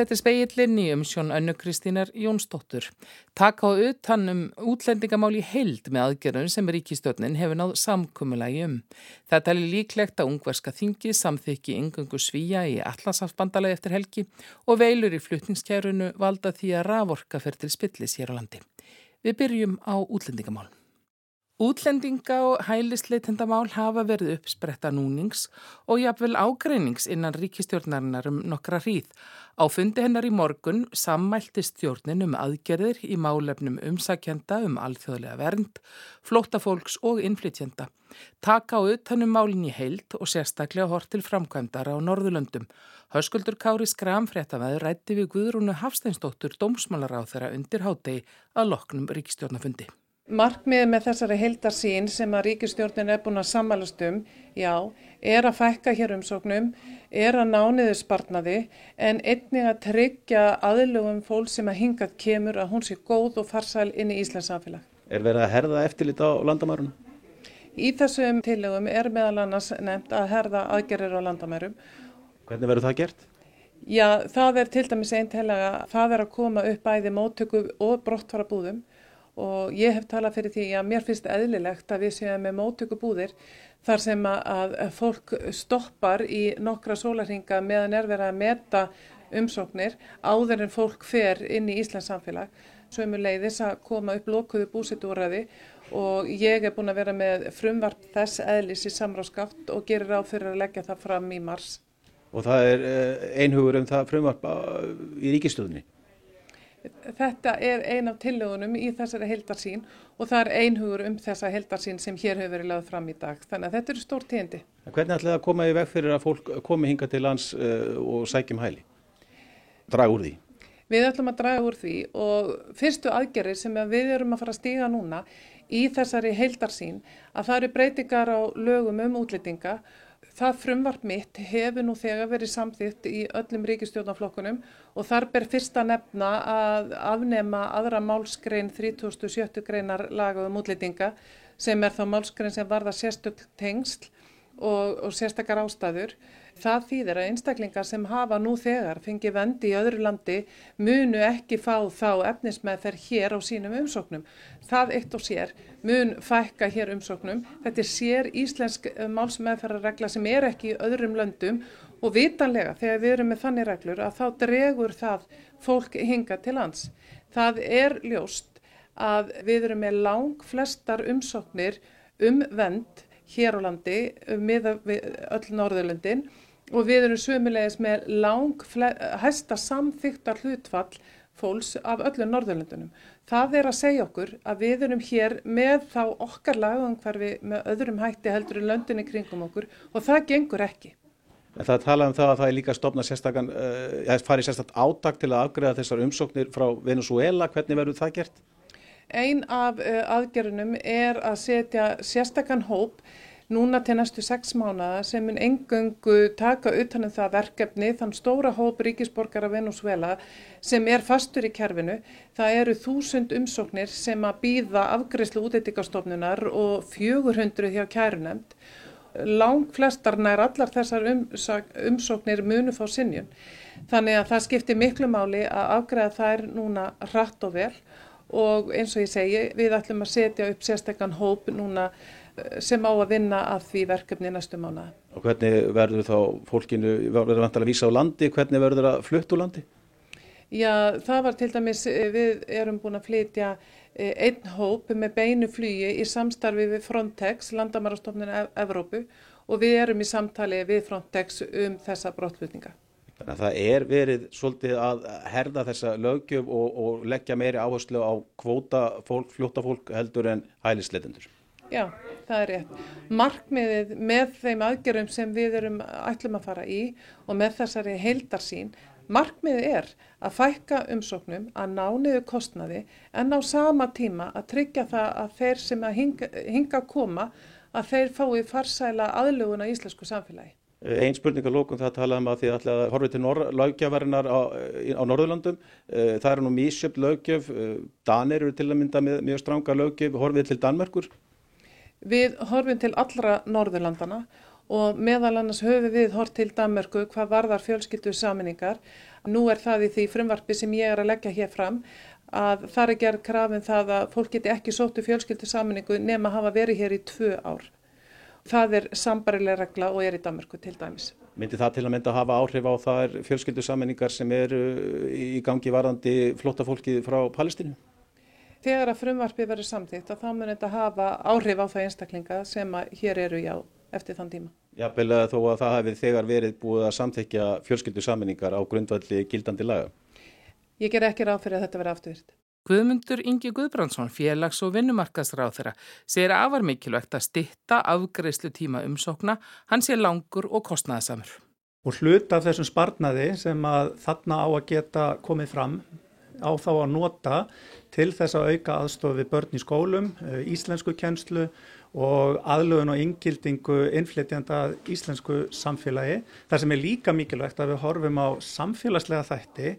Þetta er speillin í umsjón Önnu Kristínar Jónsdóttur. Takk á utan um útlendingamál í heild með aðgerðun sem ríkistjórnin hefur náð samkumulagi um. Þetta er líklegt að ungverska þingi samþykki yngungu svíja í allansafbandalagi eftir helgi og veilur í flutningskjærunu valda því að raforka fer til spillis hér á landi. Við byrjum á útlendingamál. Útlendinga og hælisleitendamál hafa verið uppspretta núnings og jafnvel ágreinings innan ríkistjórnarinnar um nokkra hríð. Á fundi hennar í morgun sammælti stjórnin um aðgerðir í málefnum umsakjenda um alþjóðlega vernd, flótafólks og innflytjenda. Taka á utanum málinn í heild og sérstaklega hort til framkvæmdara á Norðurlöndum. Hauskuldur Kári Skramfréttavæður rætti við Guðrúnu Hafsteinsdóttur dómsmálar á þeirra undir hátegi að loknum ríkistjórnafundi. Markmiðið með þessari heildarsín sem að ríkistjórnin er búin að sammælast um, já, er að fækka hér umsóknum, er að nániðu sparnaði en einnig að tryggja aðlugum fólk sem að hingað kemur að hún sé góð og farsæl inn í Íslands samfélag. Er verið að herða eftirlit á landamærunum? Í þessum tillögum er meðal annars nefnt að herða aðgerir á landamærum. Hvernig verður það gert? Já, það er til dæmis einn til að það er að koma upp bæði móttöku og brottfara búðum og ég hef talað fyrir því að mér finnst eðlilegt að við séum með móttökubúðir þar sem að fólk stoppar í nokkra sólarhinga meðan er verið að meta umsóknir áður en fólk fer inn í Íslands samfélag. Svömu leiðis að koma upp lokuðu búsitúræði og ég er búin að vera með frumvarp þess eðlis í samráðskátt og gerir á fyrir að leggja það fram í mars. Og það er eh, einhugur um það frumvarp í ríkistöðunni? Þetta er ein af tillögunum í þessari heildarsín og það er einhugur um þessa heildarsín sem hér hefur verið lögð fram í dag. Þannig að þetta eru stór tíðindi. Hvernig ætlaði að koma í veg fyrir að fólk komi hinga til lands uh, og sækjum hæli? Draga úr því? Við ætlum að draga úr því og fyrstu aðgerir sem við erum að fara að stíga núna í þessari heildarsín að það eru breytingar á lögum um útlýtinga Það frumvart mitt hefur nú þegar verið samþýtt í öllum ríkistjórnaflokkunum og þar ber fyrst að nefna að afnema aðra málskrein 37. greinar lagaðum útlýtinga sem er þá málskrein sem varða sérstök tengsl og, og sérstakar ástæður. Það þýðir að einstaklingar sem hafa nú þegar fengið vendi í öðru landi munu ekki fá þá efnismæðferð hér á sínum umsóknum. Það eitt og sér mun fækka hér umsóknum. Þetta er sér íslensk eh, málsmeðferðarregla sem er ekki í öðrum löndum og vitanlega þegar við erum með þannig reglur að þá dregur það fólk hinga til lands. Það er ljóst að við erum með lang flestar umsóknir um vend hér á landi með öll Norðurlöndin og við erum sömulegis með lang hæsta samþyktar hlutfall fólks af öllum Norðurlöndunum. Það er að segja okkur að við erum hér með þá okkar lagangvarfi með öðrum hætti heldur en löndinni kringum okkur og það gengur ekki. En það tala um það að það er líka stopnað sérstakann, uh, eh, farið sérstaklega átak til að afgreða þessar umsóknir frá Venezuela, hvernig verður það gert? Einn af uh, aðgerunum er að setja sérstakann hóp núna til næstu sex mánuða sem mun engöngu taka utanum það verkefni þann stóra hóp ríkisborgara Venezuela sem er fastur í kerfinu. Það eru þúsund umsóknir sem að býða afgreyslu útættikastofnunar og 400 hjá kærunemnd. Lang flestar nær allar þessar umsóknir munu fá sinjun. Þannig að það skiptir miklu máli að afgreða þær núna rætt og vel og eins og ég segi við ætlum að setja upp sérstakkan hóp núna sem á að vinna að því verkefni næstu mánu. Og hvernig verður þá fólkinu, verður það vantilega að vísa á landi, hvernig verður það flutt úr landi? Já, það var til dæmis, eh, við erum búin að flytja eh, einn hóp með beinu flugi í samstarfi við Frontex, landamærastofnun Evrópu og við erum í samtali við Frontex um þessa brottflutninga. Þannig að það er verið svolítið að herða þessa lögjöf og, og leggja meiri áherslu á kvóta fólk, fljóta fólk heldur en hælisleitendur. Já, það er rétt. Markmiðið með þeim aðgerðum sem við erum ætlum að fara í og með þessari heildarsín, markmiðið er að fækka umsóknum, að ná niður kostnaði en á sama tíma að tryggja það að þeir sem að hinga, hinga að koma að þeir fái farsæla aðlugun á íslensku samfélagi. Einn spurningar lókum það talaðum að því að horfið til lögjafarinnar á, á Norðurlandum. Eh, það eru nú mísjöfn lögjöf, eh, Danir eru til að mynda með mjög stranga lögjöf, horfið til Danmerkur. Við horfum til allra Norðurlandana og meðal annars höfum við hort til Danmörku hvað varðar fjölskyldu saminningar. Nú er það í því frumvarpi sem ég er að leggja hér fram að það er gerð krafin það að fólk geti ekki sóttu fjölskyldu saminningu nema hafa verið hér í tvö ár. Það er sambarileg regla og er í Danmörku til dæmis. Myndi það til að mynda að hafa áhrif á þær fjölskyldu saminningar sem eru í gangi varðandi flotta fólki frá Palestínu? Þegar að frumvarpi verður samþýtt þá mun þetta hafa áhrif á það einstaklinga sem hér eru já eftir þann tíma. Jafnvel þó að það hefði þegar verið búið að samþykja fjölskyldu saminningar á grundvalli gildandi laga? Ég ger ekki ráð fyrir að þetta verði afturvirt. Guðmundur Ingi Guðbrandsson, félags- og vinnumarkasráð þeirra, segir að afar mikilvægt að stitta afgreyslu tíma umsókna, hann sé langur og kostnæðasamur. Og hluta af þessum sparnaði sem að þarna á að geta komið fram á þá að nota til þess að auka aðstof við börn í skólum, eh, íslensku kjenslu og aðlögun og inngildingu innflytjanda íslensku samfélagi. Það sem er líka mikilvægt að við horfum á samfélagslega þætti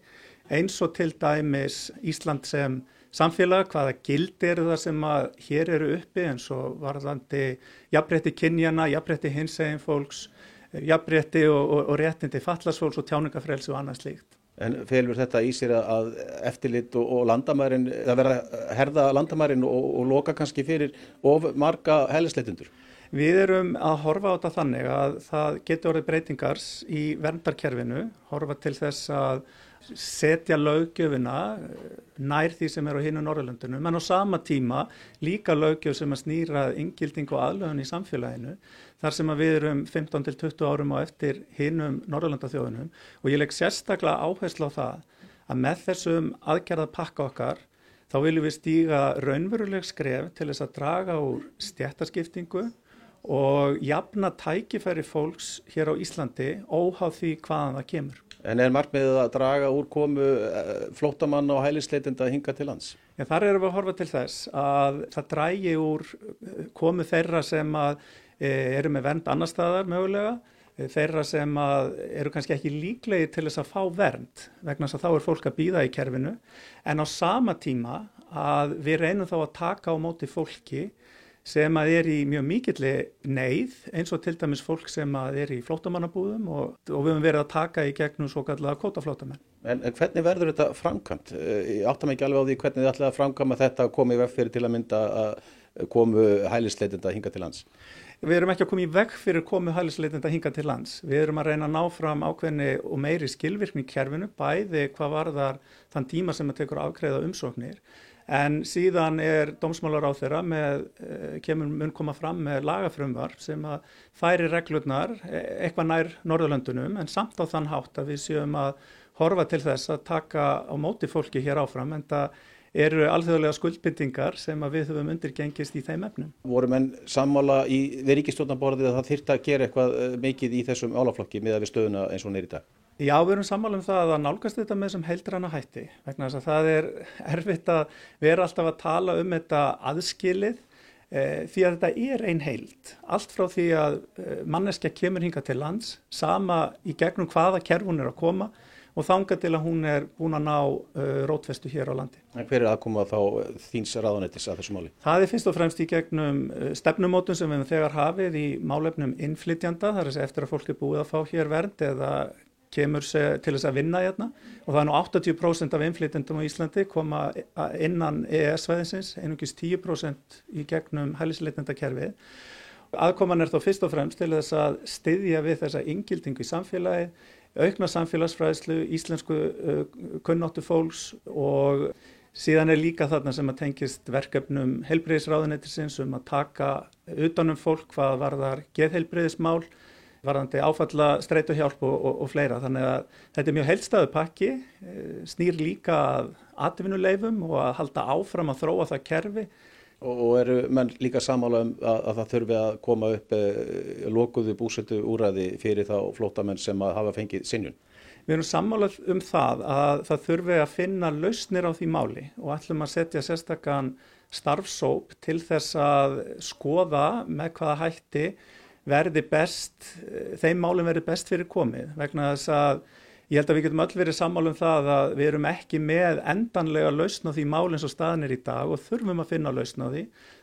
eins og til dæmis Ísland sem samfélag, hvaða gild eru það sem að hér eru uppi eins og varðandi jafnrétti kynjana, jafnrétti hinsegin fólks, jafnrétti og, og, og réttindi fallasfólks og tjáningafrelsi og annað slíkt. En felur þetta í sér að eftirlit og, og landamærin, það verða að herða landamærin og, og loka kannski fyrir of marga hellisleitundur? Við erum að horfa á þetta þannig að það getur orðið breytingars í verndarkerfinu, horfa til þess að setja löggjöfina nær því sem er á hinu Norrlöndunum, en á sama tíma líka löggjöf sem að snýra yngilding og aðlögun í samfélaginu þar sem við erum 15 til 20 árum á eftir hinnum Norrlandaþjóðunum og ég legg sérstaklega áherslu á það að með þessum aðgerðað pakka okkar þá viljum við stíga raunveruleg skref til þess að draga úr stjættaskiptingu og jafna tækifæri fólks hér á Íslandi óháð því hvaðan það kemur. En er markmiðið að draga úr komu eh, flótamann og hælisleitenda hinga til lands? Já, þar erum við að horfa til þess að það drægi úr eh, komu þeirra sem Eh, eru með vernd annar staðar mögulega þeirra sem eru kannski ekki líklegi til þess að fá vernd vegna þess að þá er fólk að býða í kerfinu en á sama tíma að við reynum þá að taka á móti fólki sem að er í mjög mikilli neyð eins og til dæmis fólk sem að er í flótamannabúðum og, og við höfum verið að taka í gegnum svo kallega kótaflótamenn. En, hvernig verður þetta framkvæmt? Eh, ég áttam ekki alveg á því hvernig þið ætlaði að framkvæma þetta að komi veg fyrir til að mynda að komu hælisleitenda hinga til lands? Við erum ekki að koma í veg fyrir komu hælisleitenda hinga til lands. Við erum að reyna að ná fram ákveðni og meiri skilvirkni í kerfinu, bæði hvað varðar þann tíma sem að tekur afgreða umsóknir. En síðan er dómsmálar á þeirra með, eh, kemur mun koma fram með lagafrumvar sem að færi reglurnar eh, eitthvað nær Norðurlöndunum en samt á þann hátt að við séum að horfa til þess að taka á móti fólki hér áfram en það eru alþjóðlega skuldbindingar sem við höfum undirgengist í þeim efnum. Voru menn sammála í veríkistjórnaborðið að það þyrta að gera eitthvað eh, mikið í þessum álaflokki miða við stöðuna eins og neyri dag? Já, við erum sammála um það að nálgast þetta með þessum heildrana hætti vegna þess að það er erfitt að vera alltaf að tala um þetta aðskilið e, því að þetta er ein heild. Allt frá því að eh, manneskja kemur hinga til lands, sama í gegnum hvaða kerfun er að koma og þanga til að hún er búin að ná uh, rótfestu hér á landi. En hver er aðkoma þá þíns ráðanettis að þessu máli? Það er fyrst og fremst í gegnum stefnumótun sem við þegar hafið í málefnum innflytjanda, þar er þess eftir að fólk er búið að fá hér vernd eða kemur til þess að vinna hérna og það er nú 80% af innflytjandum á Íslandi koma innan EES-svæðinsins, einungis 10% í gegnum hælisleitnendakerfið. Aðkoman er þá fyrst og fremst til þess að styðja við þessa ingildingu í samfélagi aukna samfélagsfræðslu, íslensku uh, kunnáttu fólks og síðan er líka þarna sem að tengist verkefnum helbreyðisráðuneytisins um að taka utanum fólk hvað varðar geðhelbreyðismál, varðandi áfalla streytuhjálp og, og, og fleira. Þannig að þetta er mjög heilstæðu pakki, eh, snýr líka að atvinnuleifum og að halda áfram að þróa það kerfi Og eru menn líka samála um að, að það þurfi að koma upp eh, lokuðu búsötu úræði fyrir þá flótamenn sem að hafa fengið sinjun? Við erum sammálað um það að það þurfi að finna lausnir á því máli og ætlum að setja sérstakann starfsóp til þess að skoða með hvaða hætti verði best, þeim málum verði best fyrir komið vegna þess að Ég held að við getum öll verið sammálum það að við erum ekki með endanlega lausn á því mál eins og staðin er í dag og þurfum að finna lausn á því.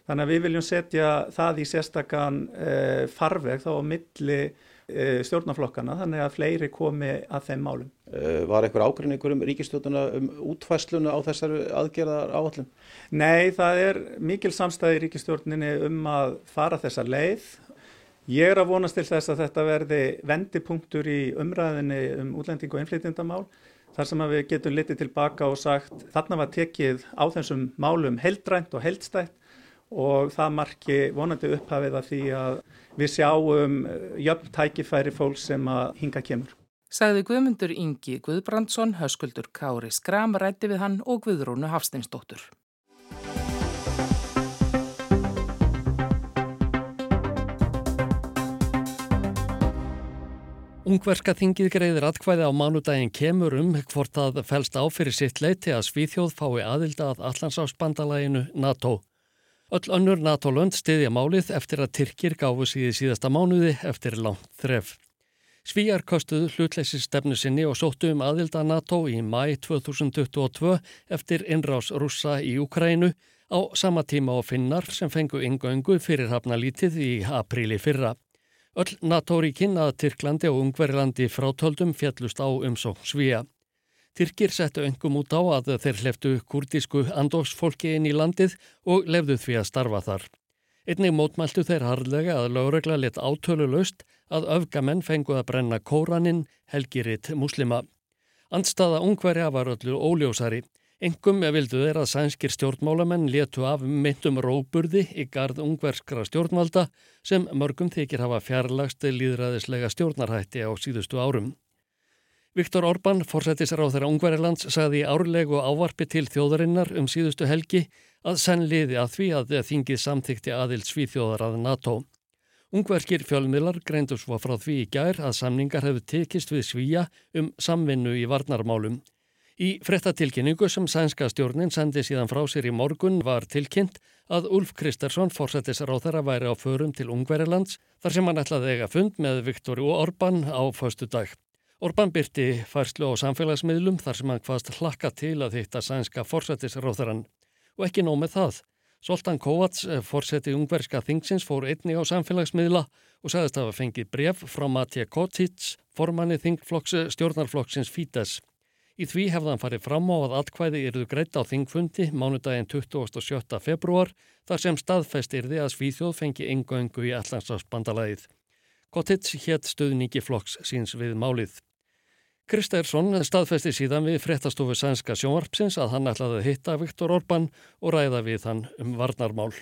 Þannig að við viljum setja það í sérstakann eh, farveg þá á milli eh, stjórnaflokkana þannig að fleiri komi að þeim málum. Eh, var einhver ágrinningur um ríkistjóðuna um útfæsluna á þessari aðgerðar áallum? Nei, það er mikil samstæði í ríkistjórninni um að fara þessa leið Ég er að vonast til þess að þetta verði vendipunktur í umræðinni um útlending og innflytjandamál þar sem við getum litið tilbaka og sagt þarna var tekið á þessum málum heldrænt og heldstætt og það marki vonandi upphafið að því að við sjáum jöfn tækifæri fólk sem að hinga kemur. Sagði Guðmundur Ingi Guðbrandsson, höskuldur Kári Skram rætti við hann og Guðrúnu Hafsteinsdóttur. Ungverska þingið greiðir atkvæði á mánudaginn kemur um hvort það fælst á fyrir sitt leiti að Svíþjóð fái aðilda að Allandsásbandalaginu NATO. Öll önnur NATO-lönd stiðja málið eftir að Tyrkir gáfu síði síðasta mánuði eftir langt þref. Svíjar kostuðu hlutleysi stefnu sinni og sóttu um aðilda NATO í mæ 2022 eftir innrás rússa í Ukrænu á sama tíma á finnar sem fengu yngöngu fyrir hafna lítið í apríli fyrra. Öll NATO-ríkin að Tyrklandi og Ungverilandi frátöldum fjallust á umsók Svíja. Tyrkir settu engum út á að þeir hleftu kurdísku andóksfólki inn í landið og lefðu því að starfa þar. Einnig mótmæltu þeir harlega að lögregla let átölu löst að öfgamenn fenguð að brenna kóraninn helgiritt muslima. Andstaða ungverja var öllu óljósari. Engum vildu þeir að sænskir stjórnmálamenn letu af myndum róburði í gard ungverskra stjórnvalda sem mörgum þykir hafa fjarlagst líðræðislega stjórnarhætti á síðustu árum. Viktor Orbán, forsættisar á þeirra Ungverilands, sagði árlegu ávarpi til þjóðarinnar um síðustu helgi að senn liði að því að þingið samþykti aðild svíþjóðar að NATO. Ungverskir fjölmiðlar greindu svo frá því í gær að samningar hefðu tekist við svíja um samvinnu í varnarmálum. Í frettatilkynningu sem sænska stjórnin sendi síðan frá sér í morgun var tilkynnt að Ulf Kristersson fórsættisar á þeirra væri á förum til Ungverilands þar sem hann ætlaði eiga fund með Viktor og Orbán á föstu dag. Orbán byrti færslu á samfélagsmiðlum þar sem hann hvaðst hlakka til að hitta sænska fórsættisar á þeirran. Og ekki nóg með það. Soltan Kovats, fórsætti ungverska þingsins, fór einni á samfélagsmiðla og sagðist að hafa fengið bref frá Matja Kotic, formanni þingflokks stjórnarflokksins Fítes. Í því hefði hann farið fram á að atkvæði yrðu greitt á þingfundi mánudaginn 27. februar þar sem staðfest yrði að Svíþjóð fengi engöngu í allansafsbandalæðið. Kottits hétt stöðningi flokks síns við málið. Kristersson staðfesti síðan við fréttastofu sænska sjónvarpsins að hann ætlaði að hitta Viktor Orbán og ræða við hann um varnarmál.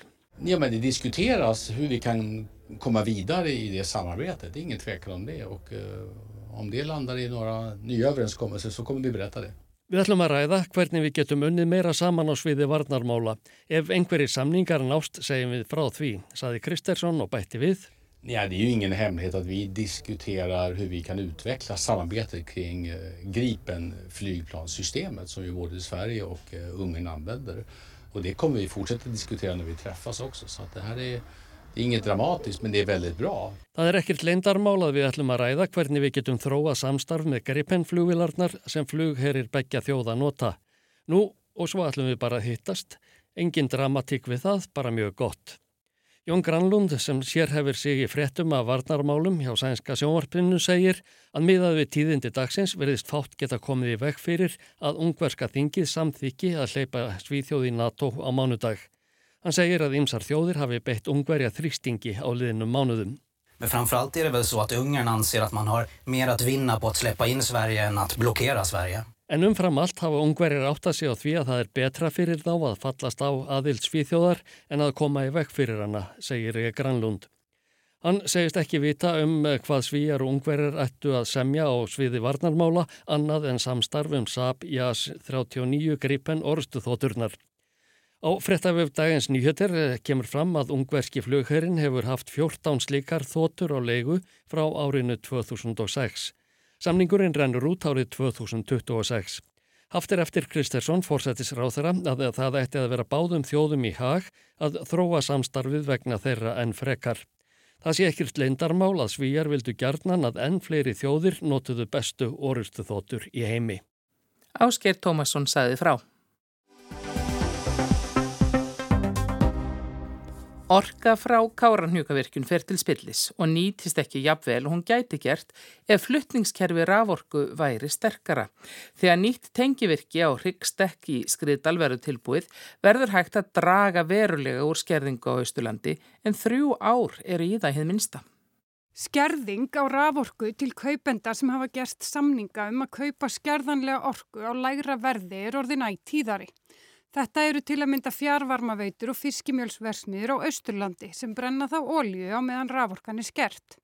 Ja, men det diskuteras hur vi kan komma vidare i det samarbetet. Ingen tvekan om det. Och, uh, om det landar í några nya överenskommelser så kommer vi berätta det. Við ætlum að ræða hvernig við getum unnið meira saman á sviði varnarmála. Ef einhverjir samningar nást segjum við frá því, saði Kristersson og bætti við. Ja, det är ju ingen hemlighet att vi diskuterar hur vi kan utveckla samarbetet kring eh, Gripen flygplanssystemet som ju både Sverige och eh, Ungern använder. Och det kommer vi fortsätta diskutera när vi träffas också. Så att det här är Det er inget dramatiskt, men det er veldig bra. Það er ekkert leindarmál að við ætlum að ræða hvernig við getum þróa samstarf með Gripen-flugvilarnar sem flugherir begja þjóða nota. Nú, og svo ætlum við bara að hittast. Engin dramatík við það, bara mjög gott. Jón Granlund sem sér hefur sig í fréttum af varnarmálum hjá sænska sjónvarpinu segir að miðað við tíðindi dagsins verðist fátt geta komið í veg fyrir að ungverska þingið samþyggi að hleypa svíþjóði NATO á mánudag. Han säger att ymsar þjóðir hafi bett ungverja þrýstingi á liðnum mánuðum. Men framförallt är det väl så att Ungern anser att man har mer att vinna på att släppa in Sverige än att blockera Sverige. En umfram allt hafa ungverjar átt að sig á því að það er betra fyrir þá að fallast á aðild svíþjóðar en að koma í vekk fyrir hana, segir Granlund. Hann segist ekki vita um hvað svíjar og ungverjar ættu að semja á sviði varnarmála annað en samstarfum SAP JAS 39 gripen orðstu þóturnar. Á frettaföf dagins nýjöter eh, kemur fram að ungverski flugherrin hefur haft 14 slikar þótur á leigu frá árinu 2006. Samningurinn rennur út árið 2026. Haftir eftir Kristersson fórsættis ráþara að það ætti að vera báðum þjóðum í hag að þróa samstarfið vegna þeirra en frekar. Það sé ekkert leindarmál að svíjar vildu gerðnan að enn fleiri þjóðir notuðu bestu orustu þóttur í heimi. Ásker Tómasson saði frá. Orka frá Káranhjúkavirkjun fer til spillis og nýtist ekki jafnvel og hún gæti gert ef fluttningskerfi raforku væri sterkara. Þegar nýtt tengivirki á Hryggstekk í skriðdalveru tilbúið verður hægt að draga verulega úr skerðingu á Östurlandi en þrjú ár eru í það hið minsta. Skerðing á raforku til kaupenda sem hafa gerst samninga um að kaupa skerðanlega orku á lægra verði er orðin æg tíðari. Þetta eru til að mynda fjárvarmaveitur og fiskimjölsversmiður á Östurlandi sem brenna þá ólju á meðan raforkan er skert.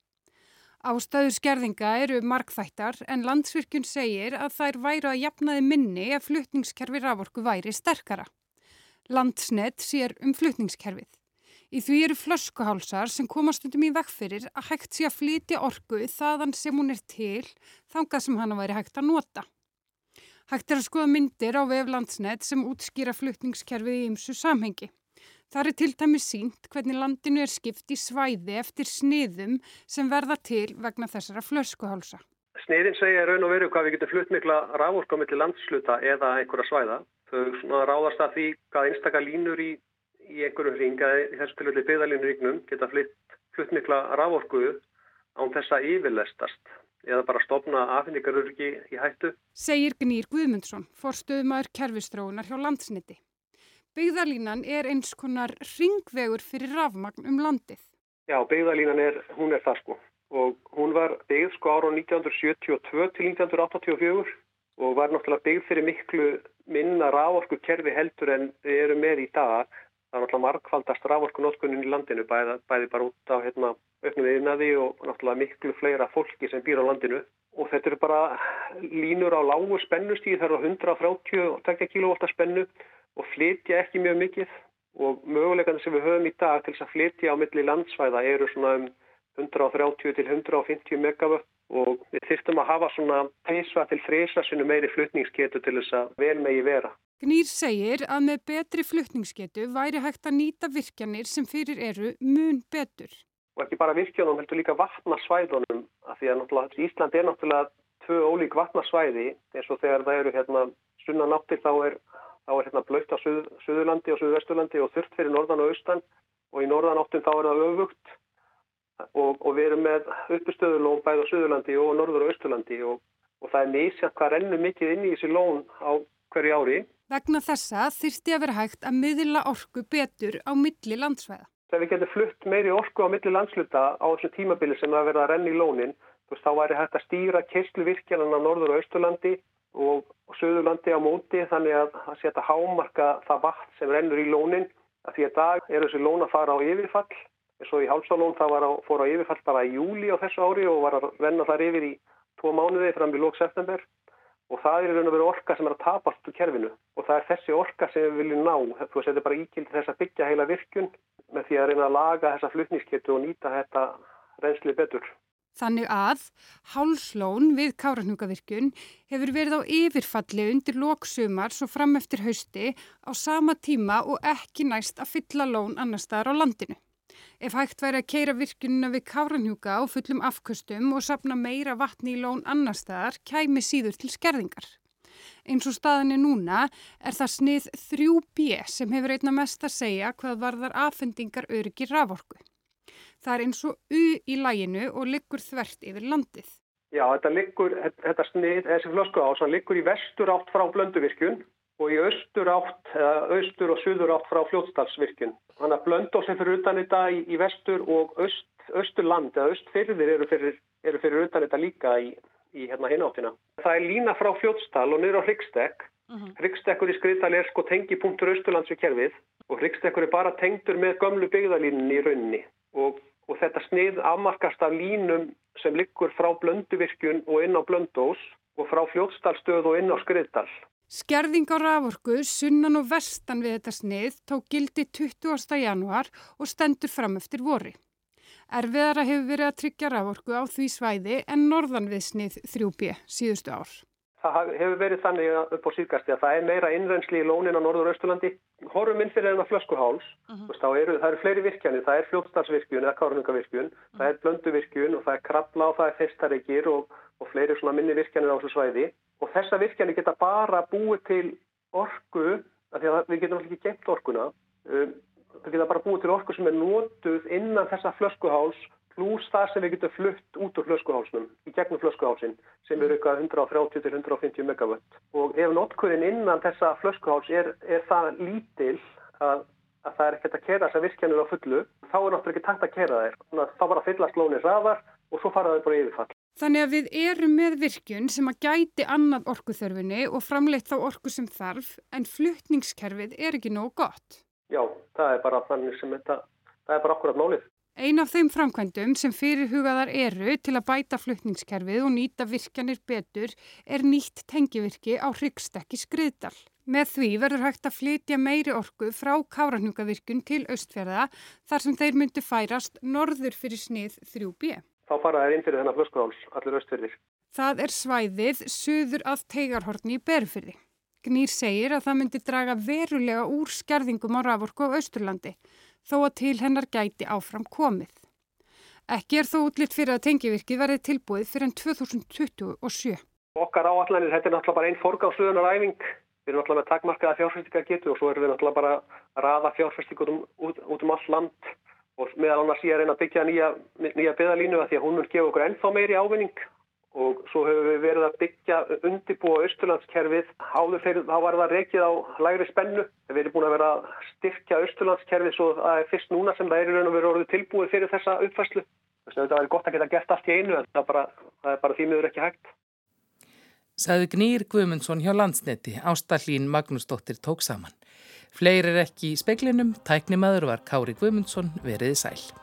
Ástæður skerðinga eru markþættar en landsvirkjun segir að þær væru að jafnaði minni ef flutningskerfi raforku væri sterkara. Landsnett sér um flutningskerfið. Í því eru flöskuhálsar sem komast undum í vegfyrir að hægt sé að flytja orgu þaðan sem hún er til þangað sem hana væri hægt að nota. Hægt er að skoða myndir á veflandsnet sem útskýra flutningskerfið í ymsu samhengi. Það er til dæmis sínt hvernig landinu er skipt í svæði eftir sniðum sem verða til vegna þessara flöskuhálsa. Sniðin segja raun og veru hvað við getum flutt mikla rávorka millir landsluta eða einhverja svæða. Þau ráðast að því hvað einstakar línur í, í einhverjum ringa, í þessu tilfelli byggðalínu ríknum, geta flutt, flutt mikla rávorku án þessa yfirlestast eða bara stopna afhendingarurki í hættu. Segir Gnýr Guðmundsson, forstöðumæður kerfistróunar hjá landsniti. Byggðalínan er eins konar ringvegur fyrir rafmagn um landið. Já, byggðalínan er, hún er það sko og hún var byggð sko ára 1972 til 1984 og var náttúrulega byggð fyrir miklu minna rávorku kerfi heldur en við erum með í dag. Það er náttúrulega markvaldast rávorku notkunnin í landinu bæði, bæði bara út á hérna auknum yfirnaði og náttúrulega miklu fleira fólki sem býr á landinu. Og þetta eru bara línur á lágu spennustíð þar á 130 kV spennu og flytja ekki mjög mikið. Og mögulegan sem við höfum í dag til þess að flytja á milli landsvæða eru svona um 130 til 150 megavött og við þurftum að hafa svona peisva til þrýsasinu meiri flutningsketu til þess að vel megi vera. Gnýr segir að með betri flutningsketu væri hægt að nýta virkjanir sem fyrir eru mun betur. Og ekki bara virkjónum heldur líka vatnarsvæðunum af því að Ísland er náttúrulega tvö ólík vatnarsvæði eins og þegar það eru hérna sunna náttir þá er, þá er hérna blöytt á Suð, Suðurlandi og Suðvesturlandi og þurft fyrir norðan og austan. Og í norðan áttum þá er það öfugt og, og við erum með uppustöðulón bæð á Suðurlandi og norður og austurlandi og, og það er mísjart hvað rennur mikið inn í þessi lón á hverju ári. Vegna þessa þyrsti að vera hægt að miðla orku betur á milli landsvæða þegar við getum flutt meiri orku á milli landsluta á þessu tímabili sem það verða að renna í lónin, þá væri hægt að stýra kersluvirkjanan á norður og austurlandi og, og söðurlandi á móti þannig að að hámarka það vatn sem rennur í lónin að því að dag er þessi lón að fara á yfirfall og í Hálsalón það á, fór á yfirfall bara í júli á þessu ári og var að renna þar yfir í tvo mánuði fram í lók september og það er raun og veru orka sem er að tapast úr kerfinu og það er þessi orka sem við viljum ná þú veist þetta er bara íkildi þess að byggja heila virkun með því að reyna að laga þessa flutnískettu og nýta þetta reynsli betur. Þannig að hálslón við Káranhugavirkun hefur verið á yfirfalli undir loksumar svo fram eftir hausti á sama tíma og ekki næst að fylla lón annar staðar á landinu. Ef hægt væri að keira virkununa við Káranhjúka á fullum afkvöstum og sapna meira vatni í lón annar staðar kæmi síður til skerðingar. Eins og staðinni núna er það snið 3B sem hefur einna mest að segja hvað varðar afhendingar öryggi raforku. Það er eins og U í læginu og liggur þvert yfir landið. Já, þetta, liggur, þetta snið, þessi flösku ás, það liggur í vestur átt frá blönduvirkjun og í austur átt, austur og suður átt frá fljótstalsvirkjun. Þannig að blöndósið fyrir utan þetta í, í vestur og öst, austurland eða östfyrðir eru fyrir, eru fyrir utan þetta líka í, í hérna hináttina. Það er lína frá fljótstal og niður á Hryggstekk. Uh -huh. Hryggstekkur í skriðdal er sko tengipunktur austurlands við kerfið og Hryggstekkur er bara tengtur með gömlu byggðalínunni í rauninni og, og þetta snið afmarkast af línum sem liggur frá blönduvirkjun og inn á blöndós og frá fljótstalstöð og inn á skriðdal. Skerðing á raforku sunnan og vestan við þetta snið tók gildi 20. januar og stendur fram eftir vori. Erfiðara hefur verið að tryggja raforku á því svæði en norðan við snið 3B síðustu ár. það hefur verið þannig upp á síðgasti að það er meira innrensli í lónin á norður og austurlandi. Horfum inn fyrir þennan flöskuháls, uh -huh. þá eru, það eru fleiri virkjanir, það er fljótstalsvirkjun eða kárnungavirkjun, uh -huh. það er blönduvirkjun og það er krabla og það er festareikir og, og fleiri svona minni virkjanir á þessu svæði. Og þessa virkjanir geta bara búið til orgu, af því að við getum ekki gemt orguna, um, það geta bara búið til orgu sem er nótuð innan þessa flöskuháls pluss það sem við getum flutt út úr flöskuhálsnum í gegnum flöskuhálsin sem eru eitthvað 130-150 megawatt og ef notkurinn innan þessa flöskuháls er, er það lítil að, að það er ekkert að kera þessa virkjanur á fullu þá er náttúrulega ekki takt að kera þær þá bara fyllast lónir ræðar og svo faraður bara yfirfall. Þannig að við erum með virkjun sem að gæti annað orkuþörfinni og framleitt þá orku sem þarf en fluttningskerfið er ekki nóg gott. Já, það er bara þannig sem þetta, það er bara akkurat málið. Ein af þeim framkvæmdum sem fyrirhugaðar eru til að bæta flutningskerfið og nýta virkjanir betur er nýtt tengivirki á Hryggstekki skriðdal. Með því verður hægt að flytja meiri orku frá Káranhugavirkun til Östfjörða þar sem þeir myndu færast norður fyrir snið 3B. Þá fara þeir inn fyrir þennan flöskuháls, allir Östfjörðir. Það er svæðið suður að teigarhorni í Berufyrði. Gnýr segir að það myndi draga verulega úr skerðingum á raforku á Östurlandi þó að til hennar gæti áfram komið. Ekki er þó útlitt fyrir að tengjavirkið verið tilbúið fyrir enn 2027. Okkar áallanir, þetta er náttúrulega bara einn forgáðsluðunar æfing. Við erum náttúrulega með takmarkaða fjárfæstingar getu og svo erum við náttúrulega bara að rafa fjárfæstingar út, út, um all land og meðal annars ég að reyna að byggja nýja, nýja beðalínu að því að hún mun gefa okkur ennþá meiri ávinning. Og svo hefur við verið að byggja undibúa Östurlandskerfið áður fyrir þá var það reikið á lægri spennu. Við erum búin að vera að styrkja Östurlandskerfið svo það er fyrst núna sem það er raun og veru orðið tilbúið fyrir þessa uppfæslu þetta er gott að geta gert allt í einu en það, bara, það er bara því miður ekki hægt. Saði Gnýr Guðmundsson hjá landsneti. Ástallín Magnúsdóttir tók saman Fleir er ekki í speklinum, tæknimaður var Kári Guðmundsson. Veriði sæl